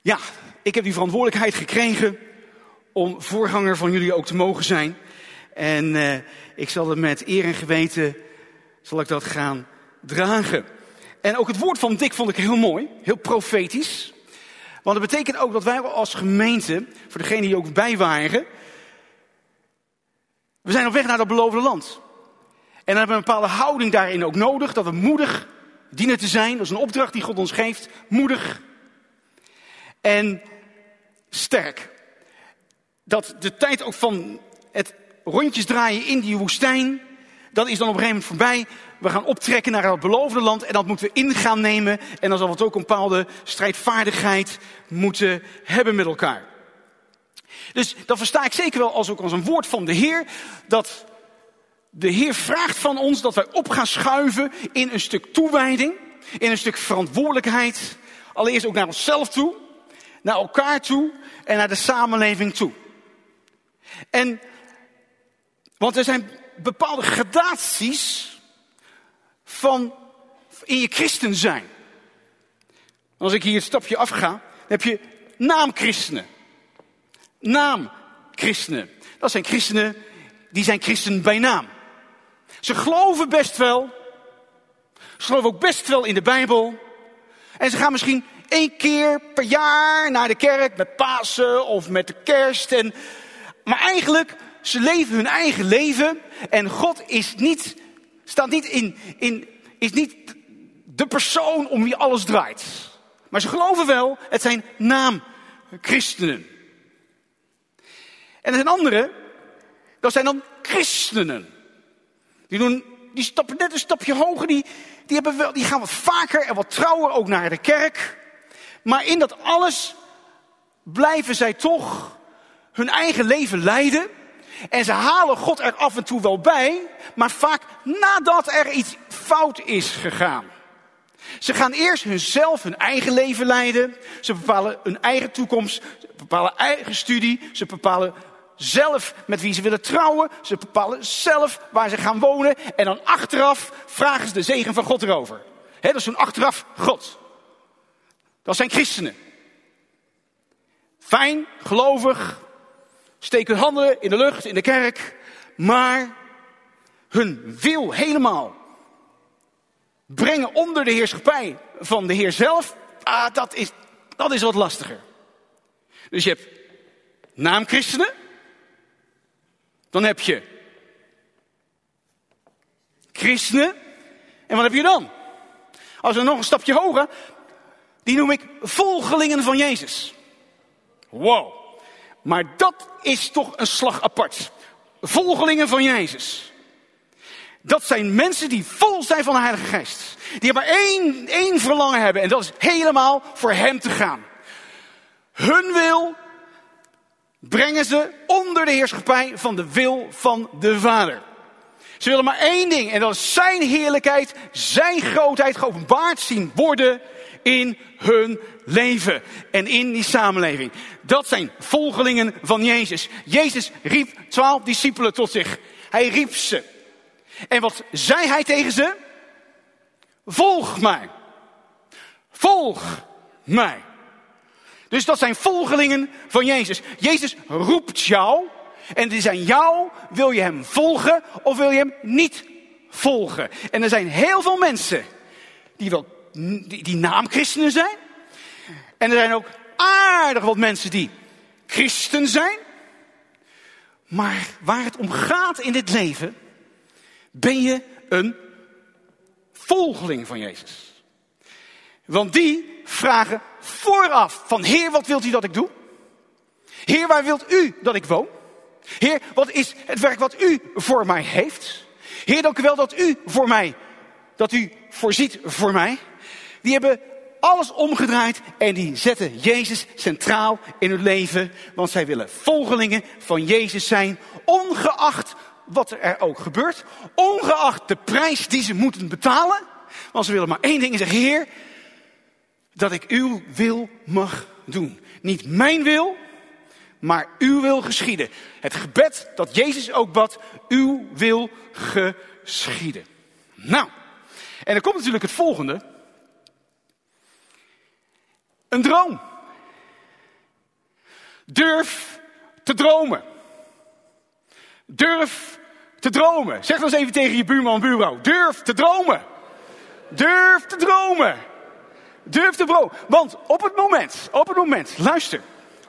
Ja, ik heb die verantwoordelijkheid gekregen om voorganger van jullie ook te mogen zijn. En uh, ik zal het met eer en geweten, zal ik dat gaan dragen. En ook het woord van Dick vond ik heel mooi, heel profetisch. Want dat betekent ook dat wij als gemeente, voor degenen die ook bij waren, we zijn op weg naar dat beloofde land. En dan hebben we een bepaalde houding daarin ook nodig, dat we moedig dienen te zijn. Dat is een opdracht die God ons geeft. Moedig en sterk. Dat de tijd ook van het rondjes draaien in die woestijn, dat is dan op een gegeven moment voorbij. We gaan optrekken naar het beloofde land en dat moeten we in gaan nemen. En dan zal het ook een bepaalde strijdvaardigheid moeten hebben met elkaar. Dus dat versta ik zeker wel als ook als een woord van de Heer. Dat de Heer vraagt van ons dat wij op gaan schuiven in een stuk toewijding. In een stuk verantwoordelijkheid. Allereerst ook naar onszelf toe. Naar elkaar toe. En naar de samenleving toe. En, want er zijn bepaalde gradaties van in je christen zijn. Als ik hier het stapje afga, dan heb je naamchristenen. Naamchristenen. Dat zijn christenen, die zijn christen bij naam. Ze geloven best wel. Ze geloven ook best wel in de Bijbel. En ze gaan misschien één keer per jaar naar de kerk met Pasen of met de kerst. En, maar eigenlijk, ze leven hun eigen leven. En God is niet, staat niet in, in, is niet de persoon om wie alles draait. Maar ze geloven wel, het zijn naamchristenen. En er zijn anderen, dat zijn dan christenen. Die, doen, die stappen net een stapje hoger, die, die, hebben wel, die gaan wat vaker en wat trouwer ook naar de kerk. Maar in dat alles blijven zij toch hun eigen leven leiden. En ze halen God er af en toe wel bij, maar vaak nadat er iets fout is gegaan. Ze gaan eerst hunzelf hun eigen leven leiden. Ze bepalen hun eigen toekomst. Ze bepalen eigen studie. Ze bepalen zelf met wie ze willen trouwen. Ze bepalen zelf waar ze gaan wonen. En dan achteraf vragen ze de zegen van God erover. Dat is zo'n achteraf God. Dat zijn christenen. Fijn, gelovig, steken hun handen in de lucht, in de kerk. Maar hun wil helemaal brengen onder de heerschappij van de Heer zelf. Ah, dat is, dat is wat lastiger. Dus je hebt naamchristenen. Dan heb je christenen. En wat heb je dan? Als we nog een stapje hoger, die noem ik volgelingen van Jezus. Wow. Maar dat is toch een slag apart. Volgelingen van Jezus. Dat zijn mensen die vol zijn van de Heilige Geest. Die maar één, één verlangen hebben en dat is helemaal voor Hem te gaan. Hun wil brengen ze onder de heerschappij van de wil van de Vader. Ze willen maar één ding en dat is zijn heerlijkheid, zijn grootheid geopenbaard zien worden in hun leven en in die samenleving. Dat zijn volgelingen van Jezus. Jezus riep twaalf discipelen tot zich. Hij riep ze. En wat zei hij tegen ze? Volg mij. Volg mij. Dus dat zijn volgelingen van Jezus. Jezus roept jou. En is aan jou, wil je hem volgen of wil je hem niet volgen? En er zijn heel veel mensen die, wel, die, die naamchristenen zijn. En er zijn ook aardig wat mensen die christen zijn. Maar waar het om gaat in dit leven, ben je een volgeling van Jezus. Want die vragen vooraf van Heer, wat wilt u dat ik doe? Heer, waar wilt u dat ik woon? Heer, wat is het werk wat u voor mij heeft? Heer, dank u wel dat u voor mij, dat u voorziet voor mij. Die hebben alles omgedraaid en die zetten Jezus centraal in hun leven. Want zij willen volgelingen van Jezus zijn, ongeacht wat er ook gebeurt. Ongeacht de prijs die ze moeten betalen. Want ze willen maar één ding zeggen, Heer, dat ik uw wil mag doen. Niet mijn wil, maar uw wil geschieden. Het gebed dat Jezus ook bad, uw wil geschieden. Nou, en dan komt natuurlijk het volgende. Een droom. Durf te dromen. Durf te dromen. Zeg dat eens even tegen je buurman, buurvrouw. Durf te dromen. Durf te dromen. Durf te dromen. Want op het moment, op het moment, luister.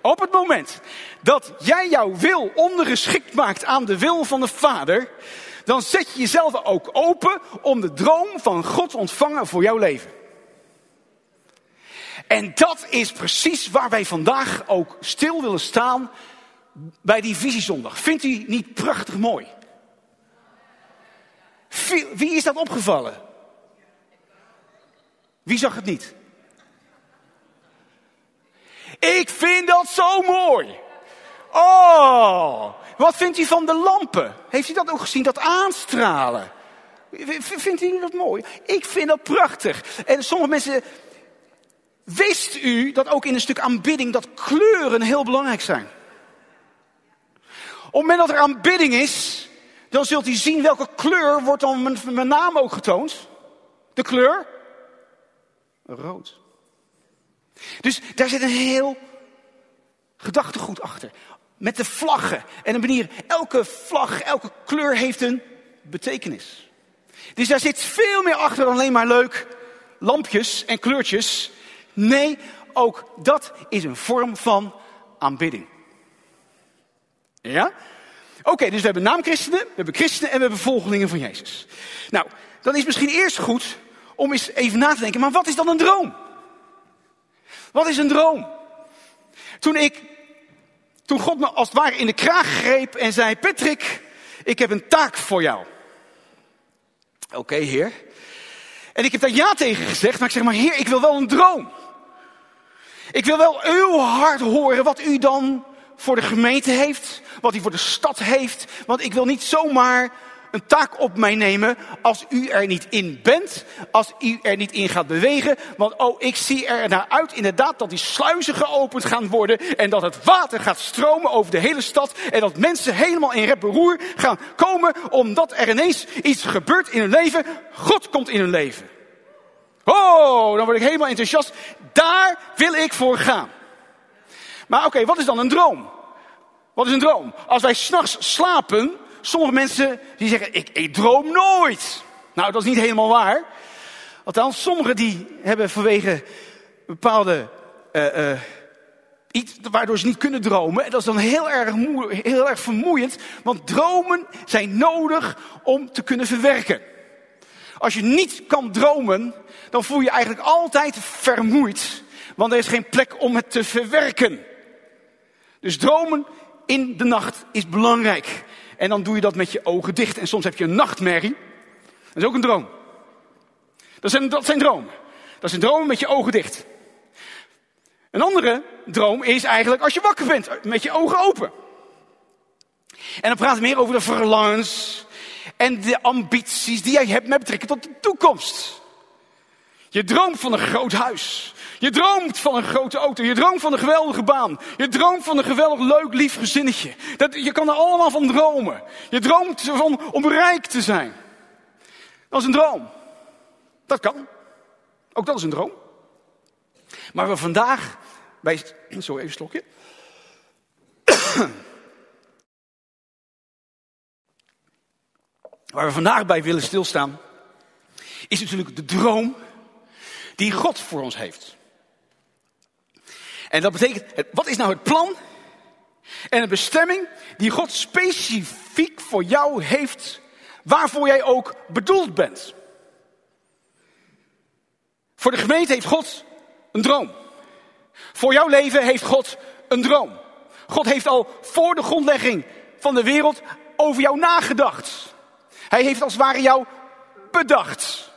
Op het moment dat jij jouw wil ondergeschikt maakt aan de wil van de Vader, dan zet je jezelf ook open om de droom van God te ontvangen voor jouw leven. En dat is precies waar wij vandaag ook stil willen staan bij die visiezondag. Vindt u niet prachtig mooi? Wie is dat opgevallen? Wie zag het niet? Ik vind dat zo mooi. Oh, wat vindt u van de lampen? Heeft u dat ook gezien, dat aanstralen? Vindt u dat mooi? Ik vind dat prachtig. En sommige mensen. Wist u dat ook in een stuk aanbidding dat kleuren heel belangrijk zijn? Op het moment dat er aanbidding is, dan zult u zien welke kleur wordt dan met naam ook getoond. De kleur rood. Dus daar zit een heel gedachtegoed achter. Met de vlaggen en een manier. Elke vlag, elke kleur heeft een betekenis. Dus daar zit veel meer achter dan alleen maar leuk lampjes en kleurtjes. Nee, ook dat is een vorm van aanbidding. Ja? Oké, dus we hebben naamchristenen, we hebben christenen en we hebben volgelingen van Jezus. Nou, dan is misschien eerst goed om eens even na te denken, maar wat is dan een droom? Wat is een droom? Toen ik, toen God me als het ware in de kraag greep en zei, Patrick, ik heb een taak voor jou. Oké, heer. En ik heb daar ja tegen gezegd, maar ik zeg maar, heer, ik wil wel een droom. Ik wil wel uw hart horen wat u dan voor de gemeente heeft, wat hij voor de stad heeft. Want ik wil niet zomaar een taak op mij nemen als u er niet in bent, als u er niet in gaat bewegen. Want oh, ik zie er naar uit inderdaad dat die sluizen geopend gaan worden en dat het water gaat stromen over de hele stad en dat mensen helemaal in rep roer gaan komen omdat er ineens iets gebeurt in hun leven. God komt in hun leven. Oh, dan word ik helemaal enthousiast. Daar wil ik voor gaan. Maar oké, wat is dan een droom? Wat is een droom? Als wij s'nachts slapen, sommige mensen die zeggen, ik, ik droom nooit. Nou, dat is niet helemaal waar. Althans, sommigen die hebben vanwege bepaalde uh, uh, iets waardoor ze niet kunnen dromen. En dat is dan heel erg, heel erg vermoeiend, want dromen zijn nodig om te kunnen verwerken. Als je niet kan dromen, dan voel je eigenlijk altijd vermoeid, want er is geen plek om het te verwerken. Dus dromen in de nacht is belangrijk. En dan doe je dat met je ogen dicht. En soms heb je een nachtmerrie. Dat is ook een droom. Dat zijn, dat zijn dromen. Dat zijn dromen met je ogen dicht. Een andere droom is eigenlijk als je wakker bent, met je ogen open. En dan praten we meer over de verlangens en de ambities die jij hebt met betrekking tot de toekomst. Je droomt van een groot huis. Je droomt van een grote auto. Je droomt van een geweldige baan. Je droomt van een geweldig leuk, lief gezinnetje. Dat, je kan er allemaal van dromen. Je droomt van om rijk te zijn. Dat is een droom. Dat kan. Ook dat is een droom. Maar we vandaag bij. Zo even slokje. Waar we vandaag bij willen stilstaan, is natuurlijk de droom die God voor ons heeft. En dat betekent, wat is nou het plan en de bestemming die God specifiek voor jou heeft, waarvoor jij ook bedoeld bent? Voor de gemeente heeft God een droom. Voor jouw leven heeft God een droom. God heeft al voor de grondlegging van de wereld over jou nagedacht. Hij heeft als het ware jou bedacht.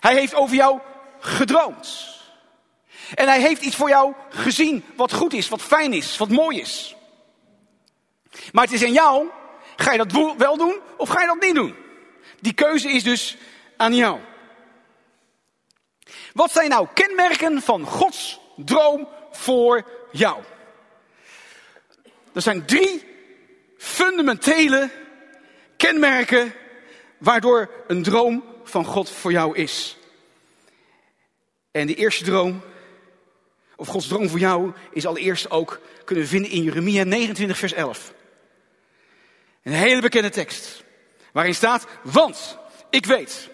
Hij heeft over jou gedroomd. En hij heeft iets voor jou gezien wat goed is, wat fijn is, wat mooi is. Maar het is aan jou, ga je dat wel doen of ga je dat niet doen? Die keuze is dus aan jou. Wat zijn nou kenmerken van Gods droom voor jou? Er zijn drie fundamentele kenmerken waardoor een droom van God voor jou is. En die eerste droom of Gods droom voor jou, is allereerst ook kunnen vinden in Jeremia 29, vers 11. Een hele bekende tekst, waarin staat, want ik weet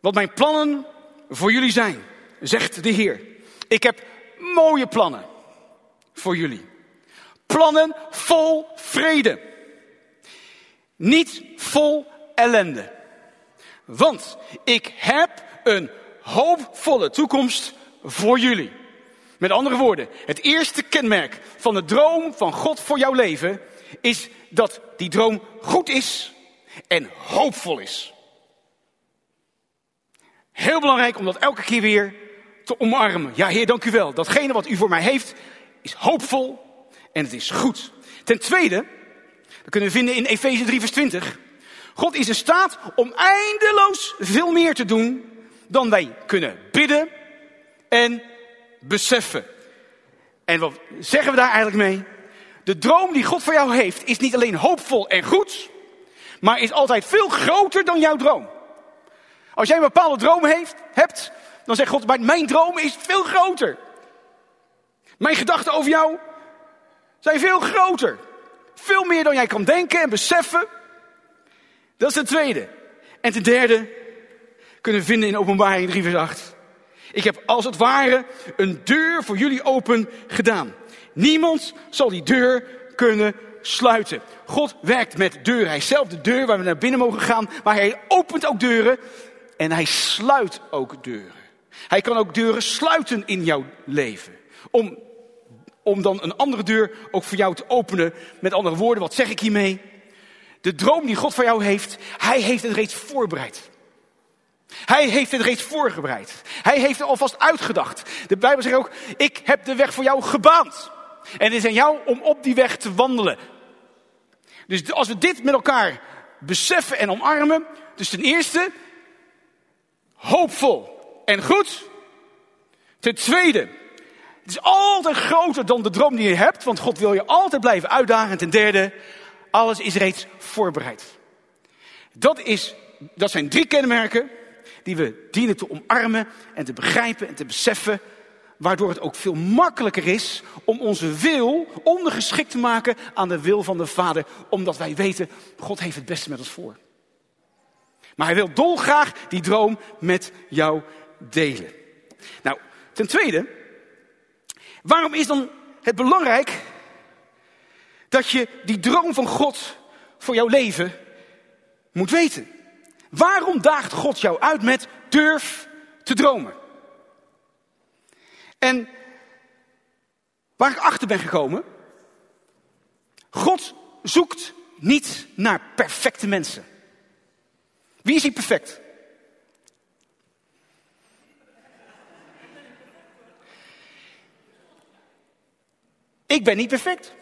wat mijn plannen voor jullie zijn, zegt de Heer. Ik heb mooie plannen voor jullie. Plannen vol vrede. Niet vol ellende. Want ik heb een hoopvolle toekomst voor jullie. Met andere woorden, het eerste kenmerk van de droom van God voor jouw leven is dat die droom goed is en hoopvol is. Heel belangrijk om dat elke keer weer te omarmen. Ja, Heer, dank u wel. Datgene wat u voor mij heeft is hoopvol en het is goed. Ten tweede, dat kunnen we vinden in Efeze 3, vers 20. God is in staat om eindeloos veel meer te doen dan wij kunnen bidden en beseffen. En wat zeggen we daar eigenlijk mee? De droom die God voor jou heeft is niet alleen hoopvol en goed, maar is altijd veel groter dan jouw droom. Als jij een bepaalde droom heeft, hebt, dan zegt God, mijn droom is veel groter. Mijn gedachten over jou zijn veel groter. Veel meer dan jij kan denken en beseffen. Dat is de tweede. En ten derde kunnen we vinden in openbaring 3 vers 8. Ik heb als het ware een deur voor jullie open gedaan. Niemand zal die deur kunnen sluiten. God werkt met deuren. Hij is zelf de deur waar we naar binnen mogen gaan. Maar hij opent ook deuren en hij sluit ook deuren. Hij kan ook deuren sluiten in jouw leven. Om, om dan een andere deur ook voor jou te openen. Met andere woorden, wat zeg ik hiermee? De droom die God voor jou heeft, hij heeft het reeds voorbereid. Hij heeft het reeds voorbereid. Hij heeft het alvast uitgedacht. De Bijbel zegt ook, ik heb de weg voor jou gebaand. En het is aan jou om op die weg te wandelen. Dus als we dit met elkaar beseffen en omarmen. Dus ten eerste, hoopvol en goed. Ten tweede, het is altijd groter dan de droom die je hebt. Want God wil je altijd blijven uitdagen. En ten derde, alles is reeds voorbereid. Dat, is, dat zijn drie kenmerken die we dienen te omarmen en te begrijpen en te beseffen. Waardoor het ook veel makkelijker is om onze wil ondergeschikt te maken aan de wil van de Vader. Omdat wij weten, God heeft het beste met ons voor. Maar hij wil dolgraag die droom met jou delen. Nou, ten tweede, waarom is dan het belangrijk dat je die droom van God voor jouw leven moet weten? Waarom daagt God jou uit met durf te dromen? En waar ik achter ben gekomen, God zoekt niet naar perfecte mensen. Wie is hier perfect? Ik ben niet perfect.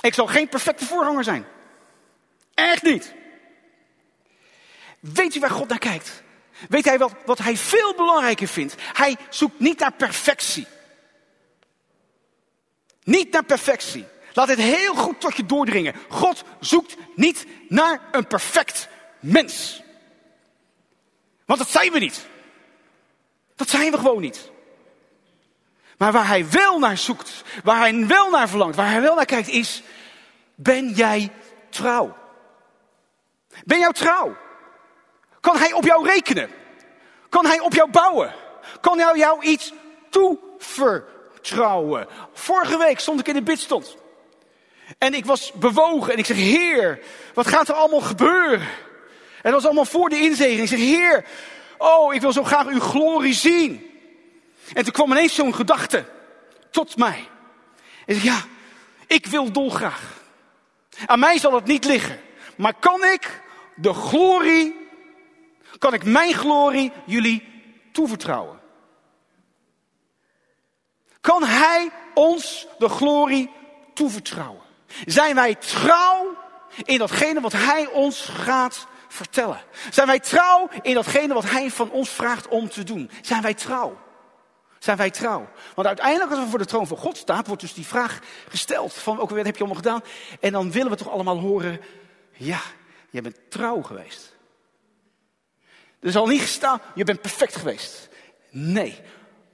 Ik zal geen perfecte voorganger zijn. Echt niet. Weet u waar God naar kijkt? Weet hij wat, wat hij veel belangrijker vindt? Hij zoekt niet naar perfectie. Niet naar perfectie. Laat het heel goed tot je doordringen. God zoekt niet naar een perfect mens. Want dat zijn we niet. Dat zijn we gewoon niet. Maar waar hij wel naar zoekt, waar hij wel naar verlangt, waar hij wel naar kijkt, is: ben jij trouw? Ben jij trouw? Kan hij op jou rekenen? Kan hij op jou bouwen? Kan hij jou iets toevertrouwen? Vorige week stond ik in de bidstond. En ik was bewogen en ik zeg, Heer, wat gaat er allemaal gebeuren? En dat was allemaal voor de inzeging. Ik zeg, Heer, oh, ik wil zo graag uw glorie zien. En toen kwam ineens zo'n gedachte tot mij. En zeg, ja, ik wil dolgraag. Aan mij zal het niet liggen. Maar kan ik de glorie, kan ik mijn glorie jullie toevertrouwen? Kan Hij ons de glorie toevertrouwen? Zijn wij trouw in datgene wat Hij ons gaat vertellen? Zijn wij trouw in datgene wat Hij van ons vraagt om te doen? Zijn wij trouw? Zijn wij trouw? Want uiteindelijk, als we voor de troon van God staan, wordt dus die vraag gesteld: van ook wat heb je allemaal gedaan? En dan willen we toch allemaal horen: ja, je bent trouw geweest. Er zal niet gestaan, je bent perfect geweest. Nee,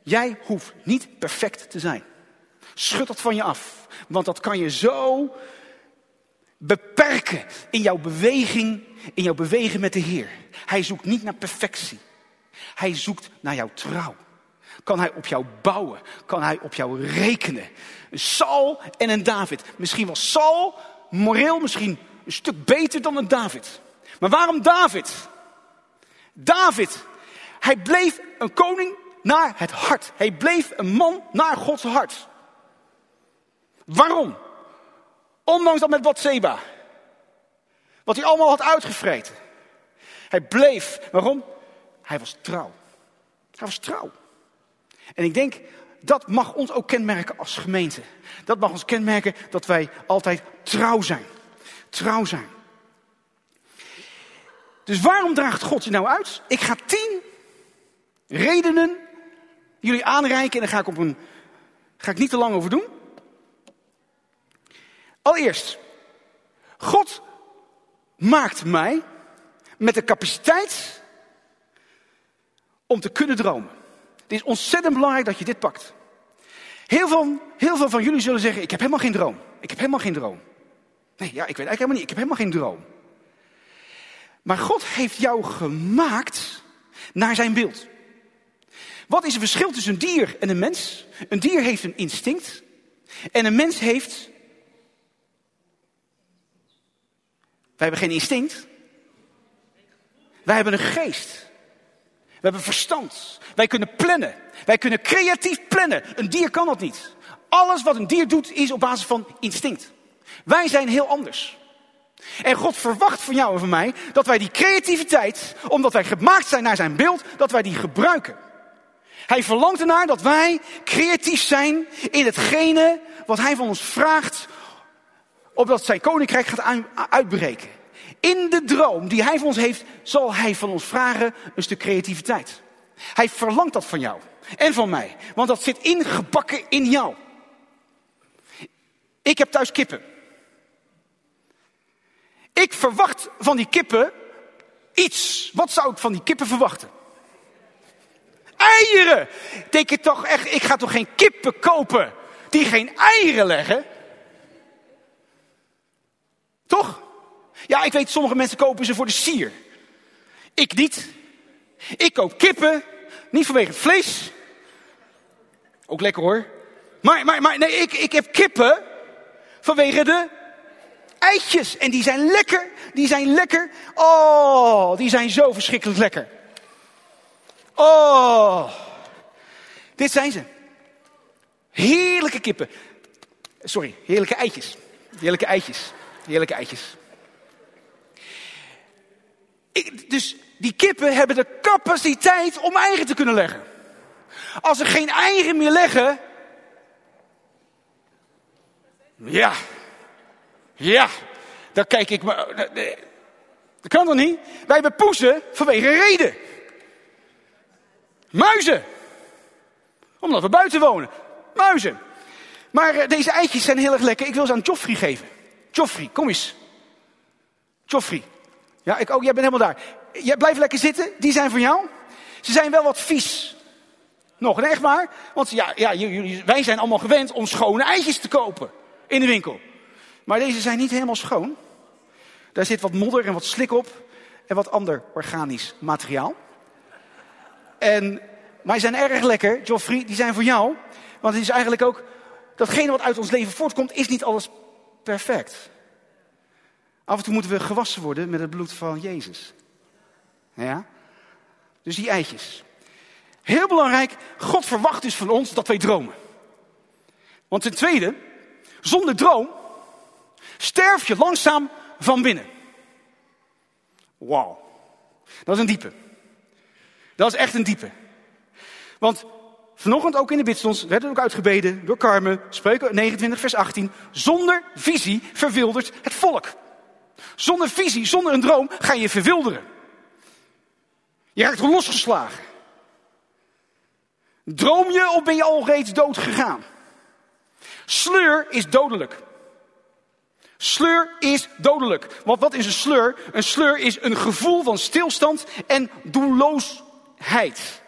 Jij hoeft niet perfect te zijn. Schud dat van je af. Want dat kan je zo beperken in jouw beweging, in jouw bewegen met de Heer. Hij zoekt niet naar perfectie. Hij zoekt naar jouw trouw. Kan hij op jou bouwen? Kan hij op jou rekenen? Een Saul en een David. Misschien was Saul moreel misschien een stuk beter dan een David. Maar waarom David? David, hij bleef een koning naar het hart. Hij bleef een man naar Gods hart. Waarom? Ondanks dat met Bathseba. Wat hij allemaal had uitgevreten. Hij bleef. Waarom? Hij was trouw. Hij was trouw. En ik denk, dat mag ons ook kenmerken als gemeente. Dat mag ons kenmerken dat wij altijd trouw zijn. Trouw zijn. Dus waarom draagt God je nou uit? Ik ga tien redenen jullie aanreiken en daar ga ik, op een, ga ik niet te lang over doen. Allereerst, God maakt mij met de capaciteit om te kunnen dromen. Het is ontzettend belangrijk dat je dit pakt. Heel veel, heel veel van jullie zullen zeggen, ik heb helemaal geen droom. Ik heb helemaal geen droom. Nee, ja, ik weet eigenlijk helemaal niet. Ik heb helemaal geen droom. Maar God heeft jou gemaakt naar zijn beeld. Wat is het verschil tussen een dier en een mens? Een dier heeft een instinct. En een mens heeft. Wij hebben geen instinct. Wij hebben een geest. We hebben verstand. Wij kunnen plannen. Wij kunnen creatief plannen. Een dier kan dat niet. Alles wat een dier doet is op basis van instinct. Wij zijn heel anders. En God verwacht van jou en van mij dat wij die creativiteit, omdat wij gemaakt zijn naar zijn beeld, dat wij die gebruiken. Hij verlangt ernaar dat wij creatief zijn in hetgene wat hij van ons vraagt, opdat zijn koninkrijk gaat uitbreken. In de droom die hij van ons heeft, zal hij van ons vragen een stuk creativiteit. Hij verlangt dat van jou en van mij, want dat zit ingebakken in jou. Ik heb thuis kippen. Ik verwacht van die kippen iets. Wat zou ik van die kippen verwachten? Eieren! Denk je toch echt, ik ga toch geen kippen kopen die geen eieren leggen? Toch? Ja, ik weet, sommige mensen kopen ze voor de sier. Ik niet. Ik koop kippen, niet vanwege het vlees. Ook lekker hoor. Maar, maar, maar nee, ik, ik heb kippen vanwege de eitjes. En die zijn lekker, die zijn lekker. Oh, die zijn zo verschrikkelijk lekker. Oh, dit zijn ze. Heerlijke kippen. Sorry, heerlijke eitjes. Heerlijke eitjes. Heerlijke eitjes. Ik, dus die kippen hebben de capaciteit om eigen te kunnen leggen. Als ze geen eigen meer leggen. Ja. Ja. Dan kijk ik maar. Dat kan toch niet? Wij hebben poezen vanwege reden. Muizen. Omdat we buiten wonen. Muizen. Maar eh, deze eitjes zijn heel erg lekker. Ik wil ze aan Joffrey geven. Joffrey, kom eens. Joffrey. Ja, ik ook. Jij bent helemaal daar. Jij blijft lekker zitten. Die zijn van jou. Ze zijn wel wat vies. Nog, echt waar? Want ja, ja, wij zijn allemaal gewend om schone eitjes te kopen in de winkel. Maar deze zijn niet helemaal schoon. Daar zit wat modder en wat slik op en wat ander organisch materiaal. En, maar die zijn erg lekker, Joffrey, die zijn voor jou. Want het is eigenlijk ook, datgene wat uit ons leven voortkomt, is niet alles perfect. Af en toe moeten we gewassen worden met het bloed van Jezus. Ja? Dus die eitjes. Heel belangrijk, God verwacht dus van ons dat wij dromen. Want ten tweede, zonder droom sterf je langzaam van binnen. Wauw. Dat is een diepe. Dat is echt een diepe. Want vanochtend ook in de bidstons werd het ook uitgebeden door Carmen, spreuken 29 vers 18. Zonder visie verwildert het volk. Zonder visie, zonder een droom ga je verwilderen. Je raakt losgeslagen. Droom je of ben je al reeds dood gegaan? Sleur is dodelijk. Sleur is dodelijk. Want wat is een sleur? Een sleur is een gevoel van stilstand en doelloosheid.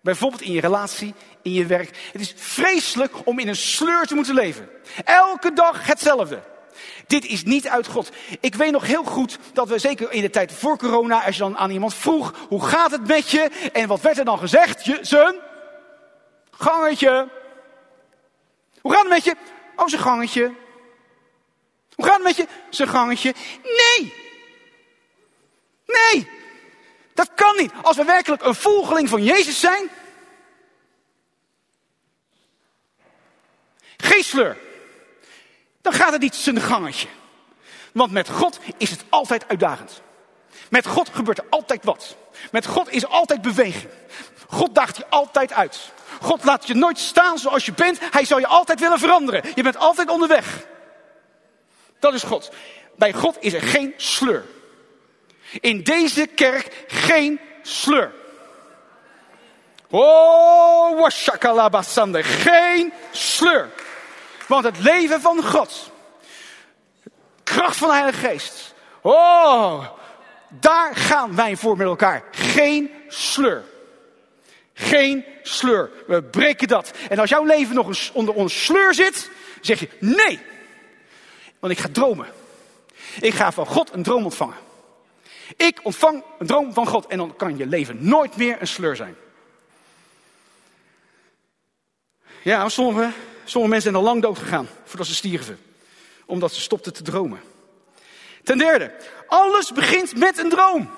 Bijvoorbeeld in je relatie, in je werk. Het is vreselijk om in een sleur te moeten leven. Elke dag hetzelfde. Dit is niet uit God. Ik weet nog heel goed dat we, zeker in de tijd voor corona, als je dan aan iemand vroeg, hoe gaat het met je? En wat werd er dan gezegd? Je, zijn gangetje. Hoe gaat het met je? Oh, zijn gangetje. Hoe gaat het met je? Zijn gangetje. Nee! Nee! Dat kan niet. Als we werkelijk een volgeling van Jezus zijn. Geen. Dan gaat het niet zijn gangetje. Want met God is het altijd uitdagend. Met God gebeurt er altijd wat. Met God is altijd beweging. God daagt je altijd uit. God laat je nooit staan zoals je bent. Hij zal je altijd willen veranderen. Je bent altijd onderweg. Dat is God. Bij God is er geen sleur. In deze kerk geen sleur. Oh, washakalabasande. Geen sleur. Want het leven van God, kracht van de Heilige Geest. Oh, daar gaan wij voor met elkaar. Geen sleur. Geen sleur. We breken dat. En als jouw leven nog eens onder ons sleur zit, zeg je nee. Want ik ga dromen. Ik ga van God een droom ontvangen. Ik ontvang een droom van God en dan kan je leven nooit meer een sleur zijn. Ja, sommige, sommige mensen zijn al lang dood gegaan voordat ze stierven. Omdat ze stopten te dromen. Ten derde, alles begint met een droom.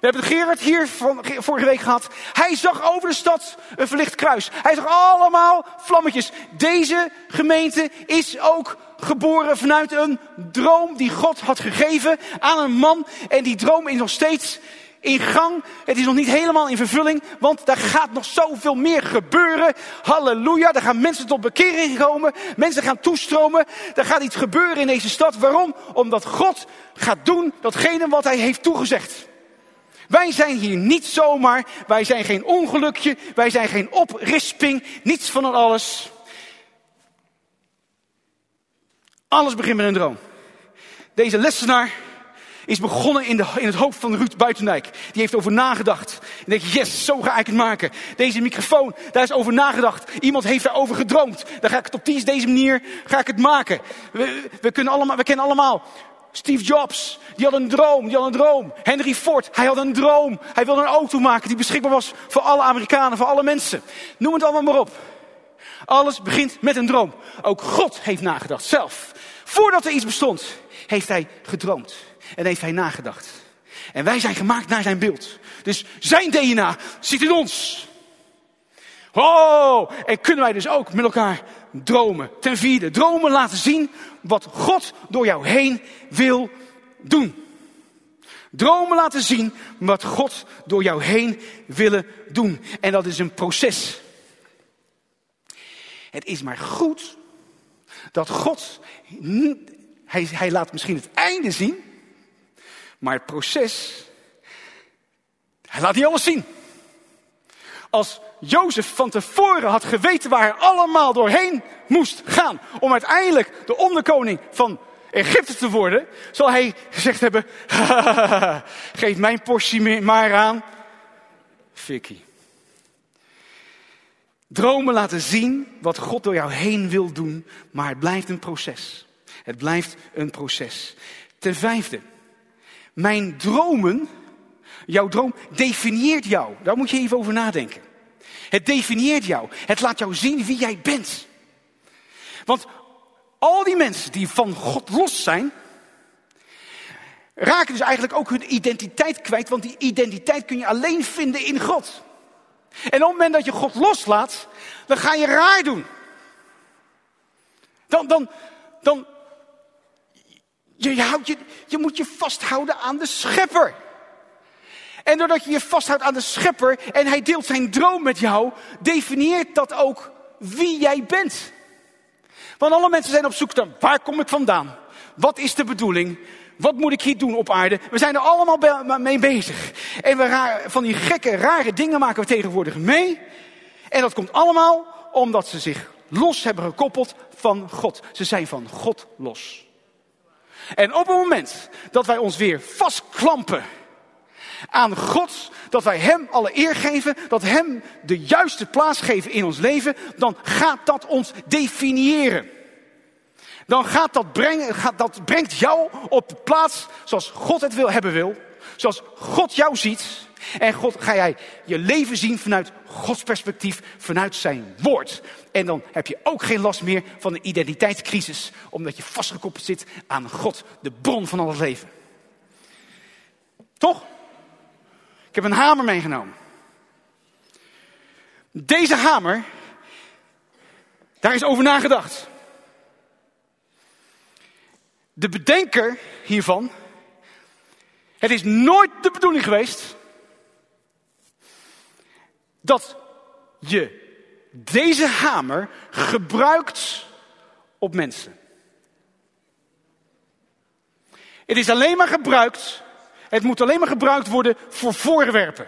We hebben Gerard hier van, vorige week gehad. Hij zag over de stad een verlicht kruis. Hij zag allemaal vlammetjes. Deze gemeente is ook geboren vanuit een droom die God had gegeven aan een man. En die droom is nog steeds in gang. Het is nog niet helemaal in vervulling, want daar gaat nog zoveel meer gebeuren. Halleluja, daar gaan mensen tot bekering komen. Mensen gaan toestromen. Er gaat iets gebeuren in deze stad. Waarom? Omdat God gaat doen datgene wat hij heeft toegezegd. Wij zijn hier niet zomaar. Wij zijn geen ongelukje. Wij zijn geen oprisping. Niets van alles. Alles begint met een droom. Deze lessenaar is begonnen in, de, in het hoofd van Ruud Buitendijk. Die heeft over nagedacht. En je, yes, zo ga ik het maken. Deze microfoon, daar is over nagedacht. Iemand heeft daarover gedroomd. Dan ga ik het op die, deze manier ga ik het maken. We, we, kunnen allemaal, we kennen allemaal Steve Jobs, die had een droom, die had een droom. Henry Ford, hij had een droom. Hij wilde een auto maken die beschikbaar was voor alle Amerikanen, voor alle mensen. Noem het allemaal maar op. Alles begint met een droom. Ook God heeft nagedacht, zelf. Voordat er iets bestond, heeft hij gedroomd. En heeft hij nagedacht. En wij zijn gemaakt naar zijn beeld. Dus zijn DNA zit in ons. Oh, en kunnen wij dus ook met elkaar dromen. Ten vierde, dromen laten zien wat God door jou heen wil doen. Dromen laten zien wat God door jou heen wil doen. En dat is een proces. Het is maar goed dat God, hij, hij laat misschien het einde zien, maar het proces, hij laat niet alles zien. Als Jozef van tevoren had geweten waar hij allemaal doorheen moest gaan om uiteindelijk de onderkoning van Egypte te worden, zal hij gezegd hebben, geef mijn portie maar aan, Vicky. Dromen laten zien wat God door jou heen wil doen, maar het blijft een proces. Het blijft een proces. Ten vijfde, mijn dromen, jouw droom definieert jou. Daar moet je even over nadenken. Het definieert jou. Het laat jou zien wie jij bent. Want al die mensen die van God los zijn, raken dus eigenlijk ook hun identiteit kwijt, want die identiteit kun je alleen vinden in God. En op het moment dat je God loslaat, dan ga je raar doen. Dan, dan, dan, je, je, houdt je, je moet je vasthouden aan de schepper. En doordat je je vasthoudt aan de schepper en hij deelt zijn droom met jou, definieert dat ook wie jij bent. Want alle mensen zijn op zoek naar waar kom ik vandaan? Wat is de bedoeling? Wat moet ik hier doen op aarde? We zijn er allemaal mee bezig. En we van die gekke, rare dingen maken we tegenwoordig mee. En dat komt allemaal omdat ze zich los hebben gekoppeld van God. Ze zijn van God los. En op het moment dat wij ons weer vastklampen aan God, dat wij Hem alle eer geven, dat Hem de juiste plaats geven in ons leven, dan gaat dat ons definiëren. Dan gaat dat brengen, gaat, dat brengt jou op de plaats zoals God het wil hebben wil, zoals God jou ziet. En God ga jij je leven zien vanuit Gods perspectief, vanuit zijn woord. En dan heb je ook geen last meer van een identiteitscrisis, omdat je vastgekoppeld zit aan God, de bron van al het leven. Toch? Ik heb een hamer meegenomen. Deze hamer, daar is over nagedacht. De bedenker hiervan, het is nooit de bedoeling geweest dat je deze hamer gebruikt op mensen. Het is alleen maar gebruikt, het moet alleen maar gebruikt worden voor voorwerpen.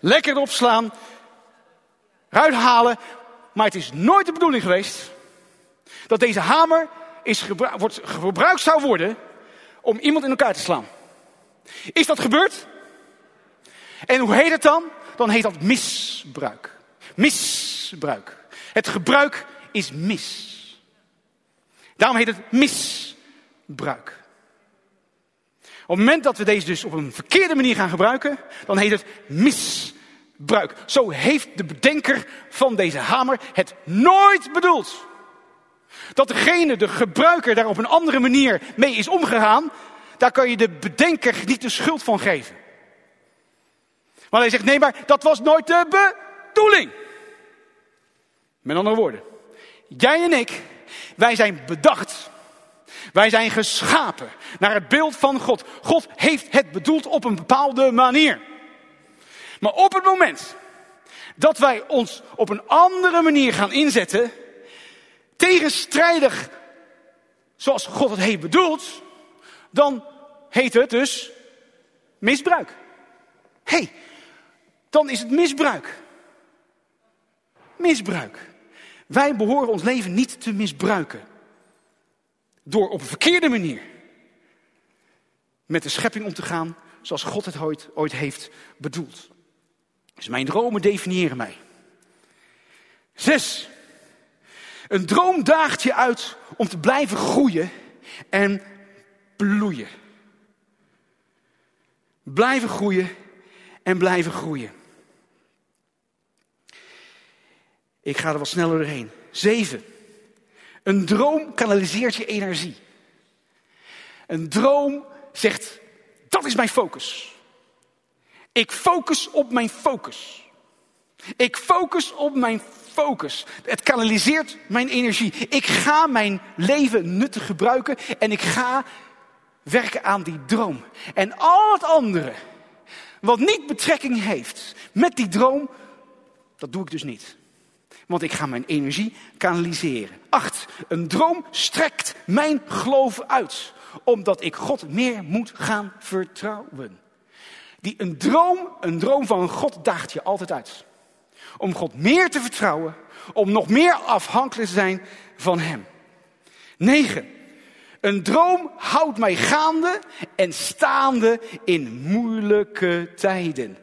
Lekker opslaan, eruit halen, maar het is nooit de bedoeling geweest dat deze hamer is wordt, gebruikt zou worden om iemand in elkaar te slaan. Is dat gebeurd? En hoe heet het dan? Dan heet dat misbruik. Misbruik. Het gebruik is mis. Daarom heet het misbruik. Op het moment dat we deze dus op een verkeerde manier gaan gebruiken, dan heet het misbruik. Zo heeft de bedenker van deze hamer het nooit bedoeld. Dat degene, de gebruiker, daar op een andere manier mee is omgegaan, daar kan je de bedenker niet de schuld van geven. Maar hij zegt, nee, maar dat was nooit de bedoeling. Met andere woorden, jij en ik, wij zijn bedacht. Wij zijn geschapen naar het beeld van God. God heeft het bedoeld op een bepaalde manier. Maar op het moment dat wij ons op een andere manier gaan inzetten, tegenstrijdig zoals God het heeft bedoeld, dan heet het dus misbruik. Hé, hey, dan is het misbruik. Misbruik. Wij behoren ons leven niet te misbruiken. Door op een verkeerde manier met de schepping om te gaan zoals God het ooit, ooit heeft bedoeld. Dus mijn dromen definiëren mij. Zes. Een droom daagt je uit om te blijven groeien en bloeien. Blijven groeien en blijven groeien. Ik ga er wat sneller doorheen. Zeven. Een droom kanaliseert je energie. Een droom zegt, dat is mijn focus. Ik focus op mijn focus. Ik focus op mijn focus. Het kanaliseert mijn energie. Ik ga mijn leven nuttig gebruiken en ik ga werken aan die droom. En al het andere, wat niet betrekking heeft met die droom, dat doe ik dus niet. Want ik ga mijn energie kanaliseren. Acht, een droom strekt mijn geloof uit. Omdat ik God meer moet gaan vertrouwen. Die, een droom, een droom van God daagt je altijd uit. Om God meer te vertrouwen. Om nog meer afhankelijk te zijn van Hem. 9. Een droom houdt mij gaande en staande in moeilijke tijden.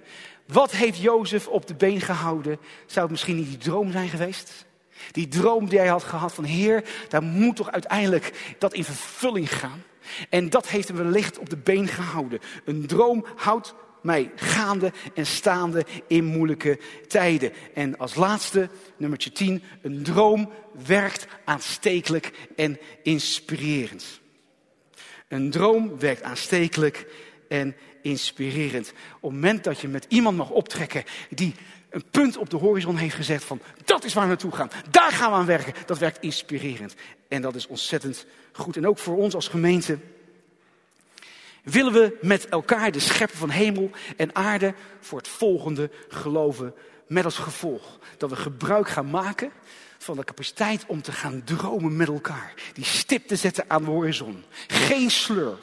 Wat heeft Jozef op de been gehouden? Zou het misschien niet die droom zijn geweest? Die droom die hij had gehad van Heer, daar moet toch uiteindelijk dat in vervulling gaan. En dat heeft hem wellicht op de been gehouden. Een droom houdt mij gaande en staande in moeilijke tijden. En als laatste, nummertje 10, een droom werkt aanstekelijk en inspirerend. Een droom werkt aanstekelijk en inspirerend. Op het moment dat je met iemand mag optrekken die een punt op de horizon heeft gezet van dat is waar we naartoe gaan, daar gaan we aan werken, dat werkt inspirerend. En dat is ontzettend goed. En ook voor ons als gemeente willen we met elkaar de schepper van hemel en aarde voor het volgende geloven. Met als gevolg dat we gebruik gaan maken van de capaciteit om te gaan dromen met elkaar. Die stip te zetten aan de horizon. Geen sleur.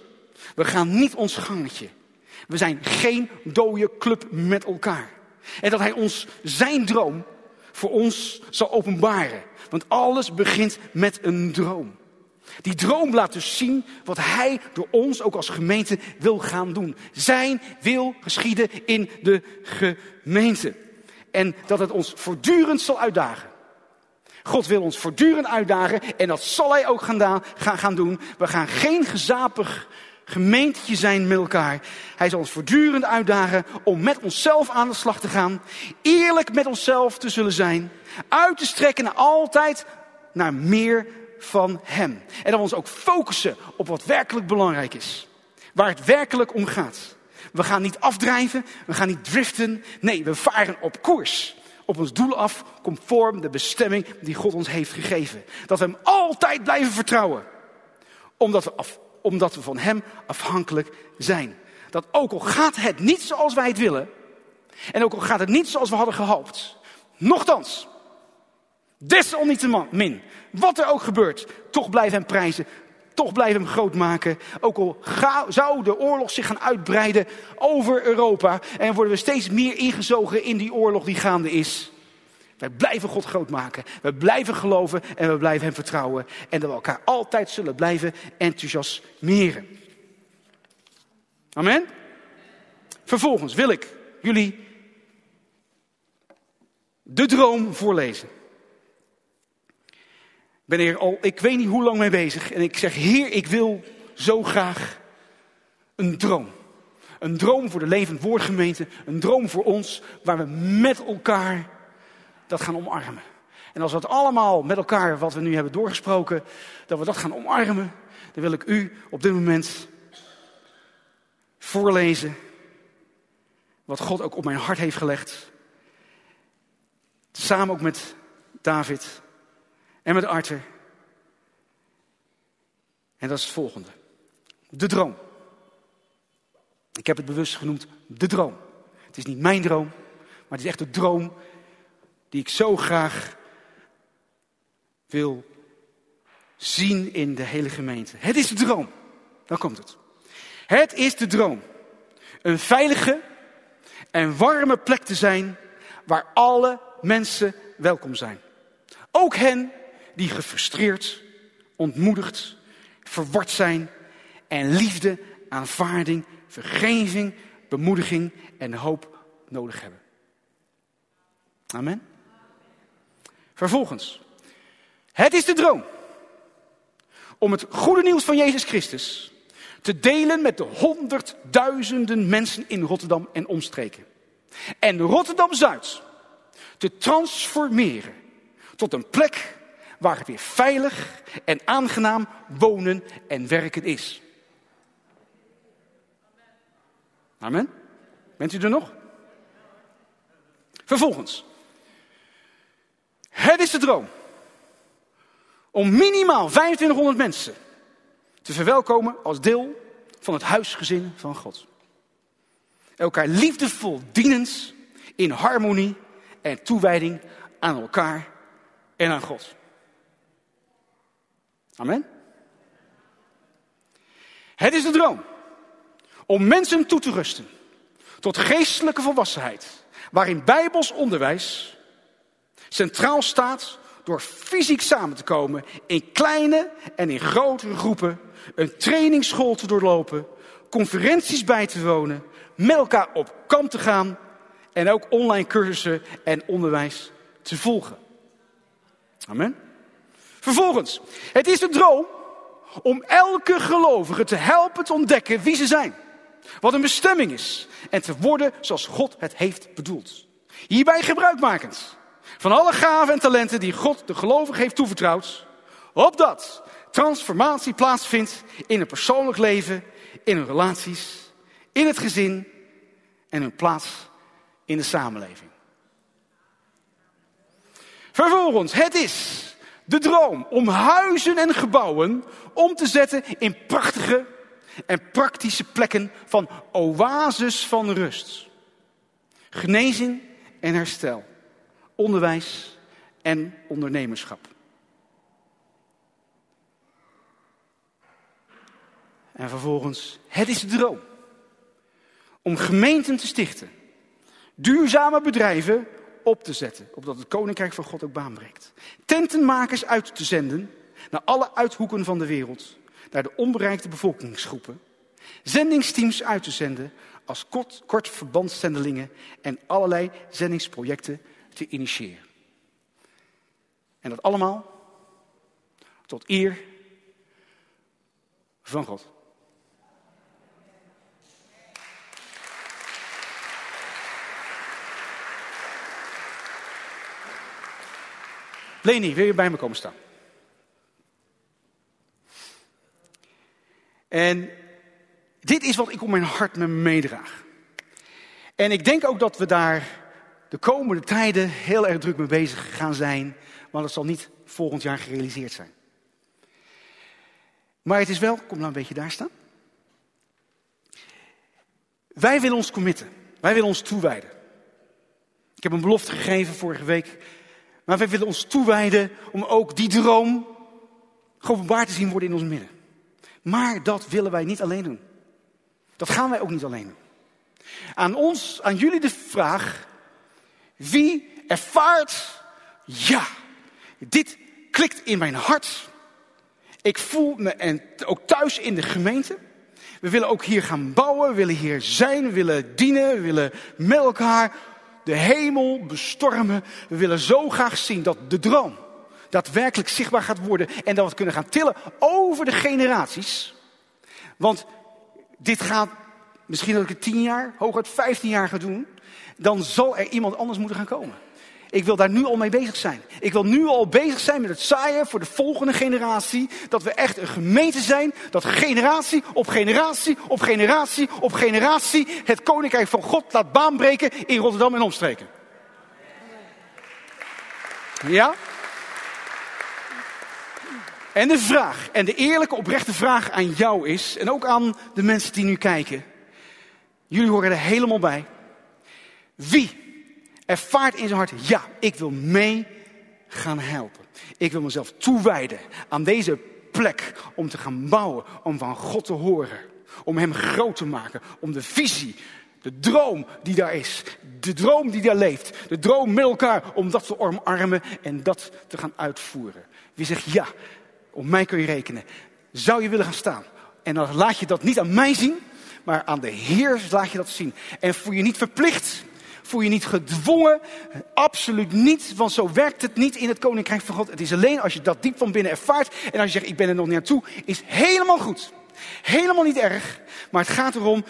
We gaan niet ons gangetje. We zijn geen dode club met elkaar. En dat hij ons zijn droom voor ons zal openbaren. Want alles begint met een droom. Die droom laat dus zien wat hij door ons ook als gemeente wil gaan doen. Zijn wil geschieden in de gemeente. En dat het ons voortdurend zal uitdagen. God wil ons voortdurend uitdagen en dat zal hij ook gaan, doen. We gaan geen gezapig gemeentetje zijn met elkaar. Hij zal ons voortdurend uitdagen om met onszelf aan de slag te gaan. Eerlijk met onszelf te zullen zijn. Uit te strekken naar altijd naar meer van Hem. En dat we ons ook focussen op wat werkelijk belangrijk is. Waar het werkelijk om gaat. We gaan niet afdrijven, we gaan niet driften. Nee, we varen op koers. Op ons doel af, conform de bestemming die God ons heeft gegeven. Dat we Hem altijd blijven vertrouwen. Omdat we, omdat we van Hem afhankelijk zijn. Dat ook al gaat het niet zoals wij het willen. En ook al gaat het niet zoals we hadden gehoopt. Nochtans, Desalniettemin, wat er ook gebeurt, toch blijf hem prijzen. Toch blijf hem groot maken. Ook al zou de oorlog zich gaan uitbreiden over Europa. En worden we steeds meer ingezogen in die oorlog die gaande is. Wij blijven God groot maken. We blijven geloven en we blijven hem vertrouwen. En dat we elkaar altijd zullen blijven enthousiasmeren. Amen. Vervolgens wil ik jullie de droom voorlezen ben er al, ik weet niet hoe lang mee bezig. En ik zeg, Heer, ik wil zo graag een droom. Een droom voor de levend woordgemeente. Een droom voor ons, waar we met elkaar dat gaan omarmen. En als we dat allemaal met elkaar, wat we nu hebben doorgesproken, dat we dat gaan omarmen, dan wil ik u op dit moment voorlezen. Wat God ook op mijn hart heeft gelegd. Samen ook met David en met Arthur. En dat is het volgende. De droom. Ik heb het bewust genoemd de droom. Het is niet mijn droom, maar het is echt de droom die ik zo graag wil zien in de hele gemeente. Het is de droom. Dan komt het. Het is de droom. Een veilige en warme plek te zijn waar alle mensen welkom zijn. Ook hen die gefrustreerd, ontmoedigd, verward zijn en liefde, aanvaarding, vergeving, bemoediging en hoop nodig hebben. Amen. Vervolgens, het is de droom om het goede nieuws van Jezus Christus te delen met de honderdduizenden mensen in Rotterdam en omstreken. En Rotterdam Zuid te transformeren tot een plek waar het weer veilig en aangenaam wonen en werken is. Amen. Bent u er nog? Vervolgens. Het is de droom om minimaal 2500 mensen te verwelkomen als deel van het huisgezin van God. Elkaar liefdevol dienend in harmonie en toewijding aan elkaar en aan God. Amen. Het is de droom om mensen toe te rusten tot geestelijke volwassenheid, waarin bijbels onderwijs centraal staat door fysiek samen te komen in kleine en in grotere groepen, een trainingsschool te doorlopen, conferenties bij te wonen, met elkaar op kamp te gaan en ook online cursussen en onderwijs te volgen. Amen. Vervolgens, het is de droom om elke gelovige te helpen te ontdekken wie ze zijn. Wat een bestemming is. En te worden zoals God het heeft bedoeld. Hierbij gebruikmakend van alle gaven en talenten die God de gelovige heeft toevertrouwd. Opdat transformatie plaatsvindt in een persoonlijk leven, in hun relaties, in het gezin en hun plaats in de samenleving. Vervolgens, het is de droom om huizen en gebouwen om te zetten in prachtige en praktische plekken van oases van rust. Genezing en herstel. Onderwijs en ondernemerschap. En vervolgens, het is de droom om gemeenten te stichten. Duurzame bedrijven op te zetten. Opdat het koninkrijk van God ook baan breekt. Tentenmakers uit te zenden. naar alle uithoeken van de wereld, naar de onbereikte bevolkingsgroepen, zendingsteams uit te zenden als kort, kort en allerlei zendingsprojecten te initiëren. En dat allemaal tot eer van God. Leni, wil je bij me komen staan? En dit is wat ik op mijn hart me meedraag. En ik denk ook dat we daar de komende tijden heel erg druk mee bezig gaan zijn, want het zal niet volgend jaar gerealiseerd zijn. Maar het is wel, kom nou een beetje daar staan. Wij willen ons committen. Wij willen ons toewijden. Ik heb een belofte gegeven vorige week. Maar wij willen ons toewijden om ook die droom geopenbaard te zien worden in ons midden. Maar dat willen wij niet alleen doen. Dat gaan wij ook niet alleen doen. Aan ons, aan jullie de vraag: wie ervaart, ja, dit klikt in mijn hart. Ik voel me en ook thuis in de gemeente. We willen ook hier gaan bouwen, we willen hier zijn, we willen dienen, willen met elkaar de hemel bestormen. We willen zo graag zien dat de droom daadwerkelijk zichtbaar gaat worden en dat we het kunnen gaan tillen over de generaties. Want dit gaat misschien dat ik het tien jaar, hooguit vijftien jaar ga doen. Dan zal er iemand anders moeten gaan komen. Ik wil daar nu al mee bezig zijn. Ik wil nu al bezig zijn met het zaaien voor de volgende generatie. Dat we echt een gemeente zijn. Dat generatie op generatie op generatie op generatie het koninkrijk van God laat baanbreken in Rotterdam en omstreken. Ja? En de vraag, en de eerlijke oprechte vraag aan jou is, en ook aan de mensen die nu kijken. Jullie horen er helemaal bij. Wie ervaart in zijn hart, ja, ik wil mee gaan helpen. Ik wil mezelf toewijden aan deze plek om te gaan bouwen, om van God te horen. Om Hem groot te maken, om de visie, de droom die daar is, de droom die daar leeft, de droom met elkaar, om dat te omarmen en dat te gaan uitvoeren. Wie zegt ja, op mij kun je rekenen. Zou je willen gaan staan? En dan laat je dat niet aan mij zien, maar aan de Heer laat je dat zien. En voel je niet verplicht Voel je niet gedwongen? Absoluut niet, want zo werkt het niet in het Koninkrijk van God. Het is alleen als je dat diep van binnen ervaart en als je zegt, ik ben er nog niet naartoe, is helemaal goed. Helemaal niet erg, maar het gaat erom,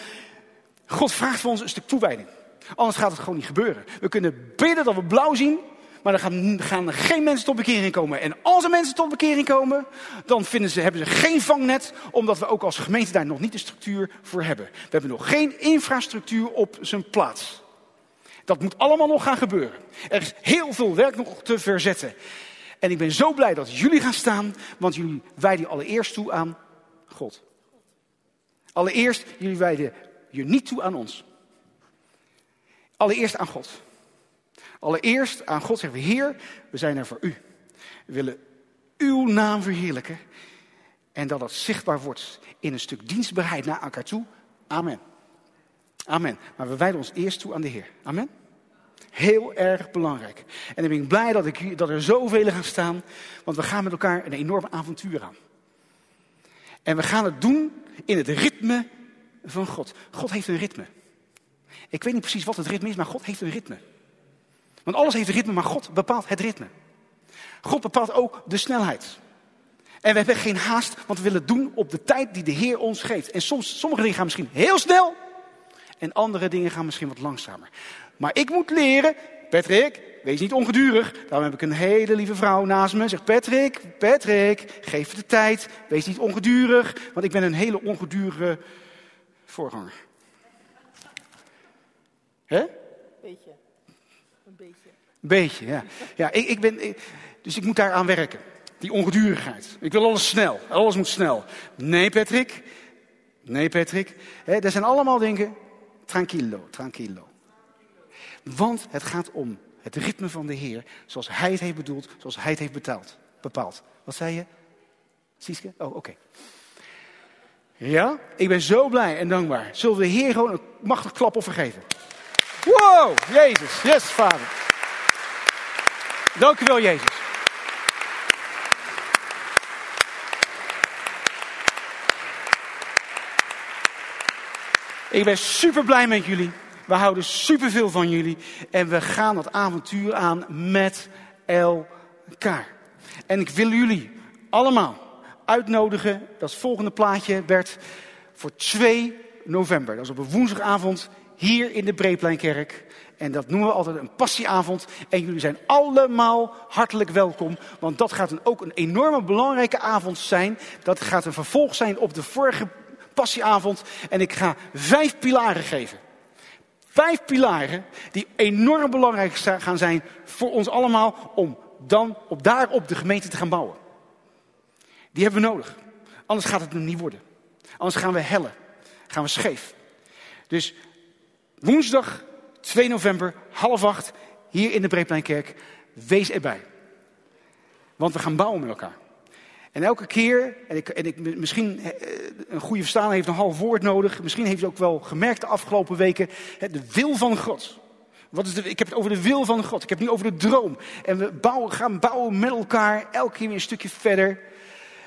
God vraagt van ons een stuk toewijding. Anders gaat het gewoon niet gebeuren. We kunnen bidden dat we blauw zien, maar gaan, gaan geen mensen tot bekering komen. En als er mensen tot bekering komen, dan vinden ze, hebben ze geen vangnet, omdat we ook als gemeente daar nog niet de structuur voor hebben. We hebben nog geen infrastructuur op zijn plaats. Dat moet allemaal nog gaan gebeuren. Er is heel veel werk nog te verzetten. En ik ben zo blij dat jullie gaan staan, want jullie wijden allereerst toe aan God. Allereerst, jullie wijden je niet toe aan ons. Allereerst aan God. Allereerst aan God zeggen we, Heer, we zijn er voor u. We willen uw naam verheerlijken. En dat dat zichtbaar wordt in een stuk dienstbaarheid naar elkaar toe. Amen. Amen. Maar we wijden ons eerst toe aan de Heer. Amen. Heel erg belangrijk. En ik ben blij dat, ik, dat er zoveel gaan staan, want we gaan met elkaar een enorm avontuur aan. En we gaan het doen in het ritme van God. God heeft een ritme. Ik weet niet precies wat het ritme is, maar God heeft een ritme. Want alles heeft een ritme, maar God bepaalt het ritme. God bepaalt ook de snelheid. En we hebben geen haast, want we willen het doen op de tijd die de Heer ons geeft. En soms, sommige dingen gaan misschien heel snel, en andere dingen gaan misschien wat langzamer. Maar ik moet leren, Patrick, wees niet ongedurig. Daarom heb ik een hele lieve vrouw naast me. Zegt Patrick, Patrick, geef de tijd. Wees niet ongedurig, want ik ben een hele ongedurige voorganger. Hè? Beetje. Een beetje. Beetje, ja. Ja, ik, ik ben, dus ik moet daar aan werken. Die ongedurigheid. Ik wil alles snel. Alles moet snel. Nee, Patrick. Nee, Patrick. Dat zijn allemaal dingen tranquillo, tranquillo. Want het gaat om het ritme van de Heer, zoals Hij het heeft bedoeld, zoals Hij het heeft betaald, bepaald. Wat zei je? Sieske? Oh, oké. Ja, ik ben zo blij en dankbaar. Zullen we de Heer gewoon een machtig klap vergeven? Wow, Jezus. Yes, Vader. Dank u wel, Jezus. Ik ben super blij met jullie. We houden superveel van jullie. En we gaan dat avontuur aan met elkaar. En ik wil jullie allemaal uitnodigen. Dat is het volgende plaatje, Bert. Voor 2 november. Dat is op een woensdagavond hier in de Breepleinkerk. En dat noemen we altijd een passieavond. En jullie zijn allemaal hartelijk welkom. Want dat gaat een, ook een enorme belangrijke avond zijn. Dat gaat een vervolg zijn op de vorige passieavond. En ik ga vijf pilaren geven. Vijf pilaren die enorm belangrijk gaan zijn voor ons allemaal. Om dan op daarop de gemeente te gaan bouwen. Die hebben we nodig. Anders gaat het er niet worden. Anders gaan we hellen. Gaan we scheef. Dus woensdag 2 november, half acht, hier in de Breepleinkerk. Wees erbij. Want we gaan bouwen met elkaar. En elke keer, en ik, en ik, misschien eh, een goede verstaan heeft een half woord nodig. Misschien heeft u ook wel gemerkt de afgelopen weken. De wil van God. Wat is de, ik heb het over de wil van God. Ik heb het nu over de droom. En we bouwen, gaan bouwen met elkaar. Elke keer weer een stukje verder.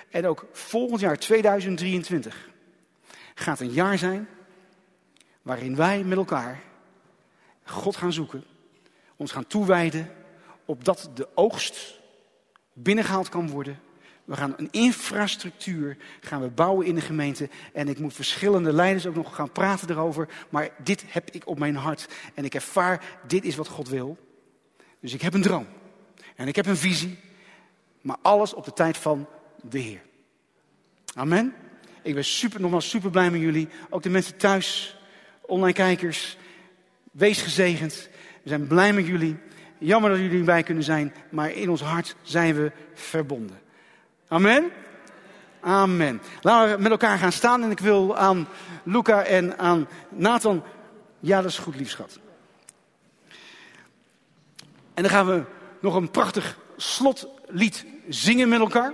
En ook volgend jaar, 2023, gaat een jaar zijn waarin wij met elkaar God gaan zoeken, ons gaan toewijden, opdat de oogst binnengehaald kan worden. We gaan een infrastructuur gaan we bouwen in de gemeente. En ik moet verschillende leiders ook nog gaan praten erover. Maar dit heb ik op mijn hart. En ik ervaar, dit is wat God wil. Dus ik heb een droom. En ik heb een visie. Maar alles op de tijd van de Heer. Amen. Ik ben super, nogmaals super blij met jullie. Ook de mensen thuis, online kijkers. Wees gezegend. We zijn blij met jullie. Jammer dat jullie erbij kunnen zijn, maar in ons hart zijn we verbonden. Amen? Amen. Laten we met elkaar gaan staan en ik wil aan Luca en aan Nathan. Ja, dat is goed, liefschat. En dan gaan we nog een prachtig slotlied zingen met elkaar.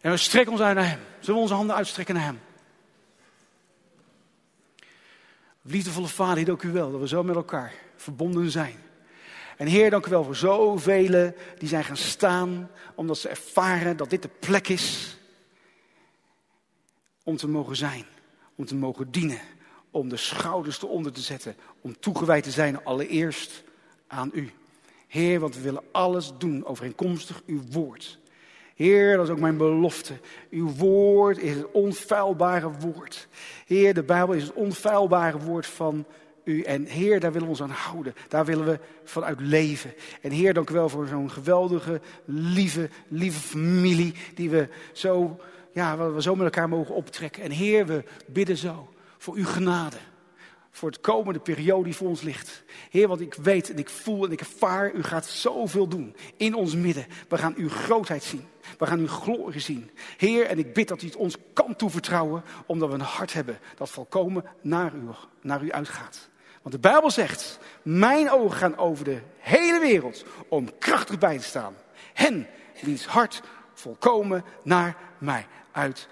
En we strekken ons uit naar Hem. Zullen we onze handen uitstrekken naar Hem? Liefdevolle Vader, dank u wel dat we zo met elkaar verbonden zijn. En Heer, dank u wel voor zoveel die zijn gaan staan, omdat ze ervaren dat dit de plek is om te mogen zijn, om te mogen dienen, om de schouders eronder te zetten, om toegewijd te zijn allereerst aan u. Heer, want we willen alles doen overeenkomstig uw woord. Heer, dat is ook mijn belofte. Uw woord is het onfeilbare woord. Heer, de Bijbel is het onfeilbare woord van u. En Heer, daar willen we ons aan houden. Daar willen we vanuit leven. En Heer, dank u wel voor zo'n geweldige, lieve, lieve familie. Die we zo, ja, we zo met elkaar mogen optrekken. En Heer, we bidden zo voor uw genade voor het komende periode die voor ons ligt. Heer, want ik weet en ik voel en ik ervaar, u gaat zoveel doen in ons midden. We gaan uw grootheid zien. We gaan uw glorie zien. Heer, en ik bid dat u het ons kan toevertrouwen, omdat we een hart hebben dat volkomen naar u, naar u uitgaat. Want de Bijbel zegt, mijn ogen gaan over de hele wereld om krachtig bij te staan. Hen, wiens hart volkomen naar mij uitgaat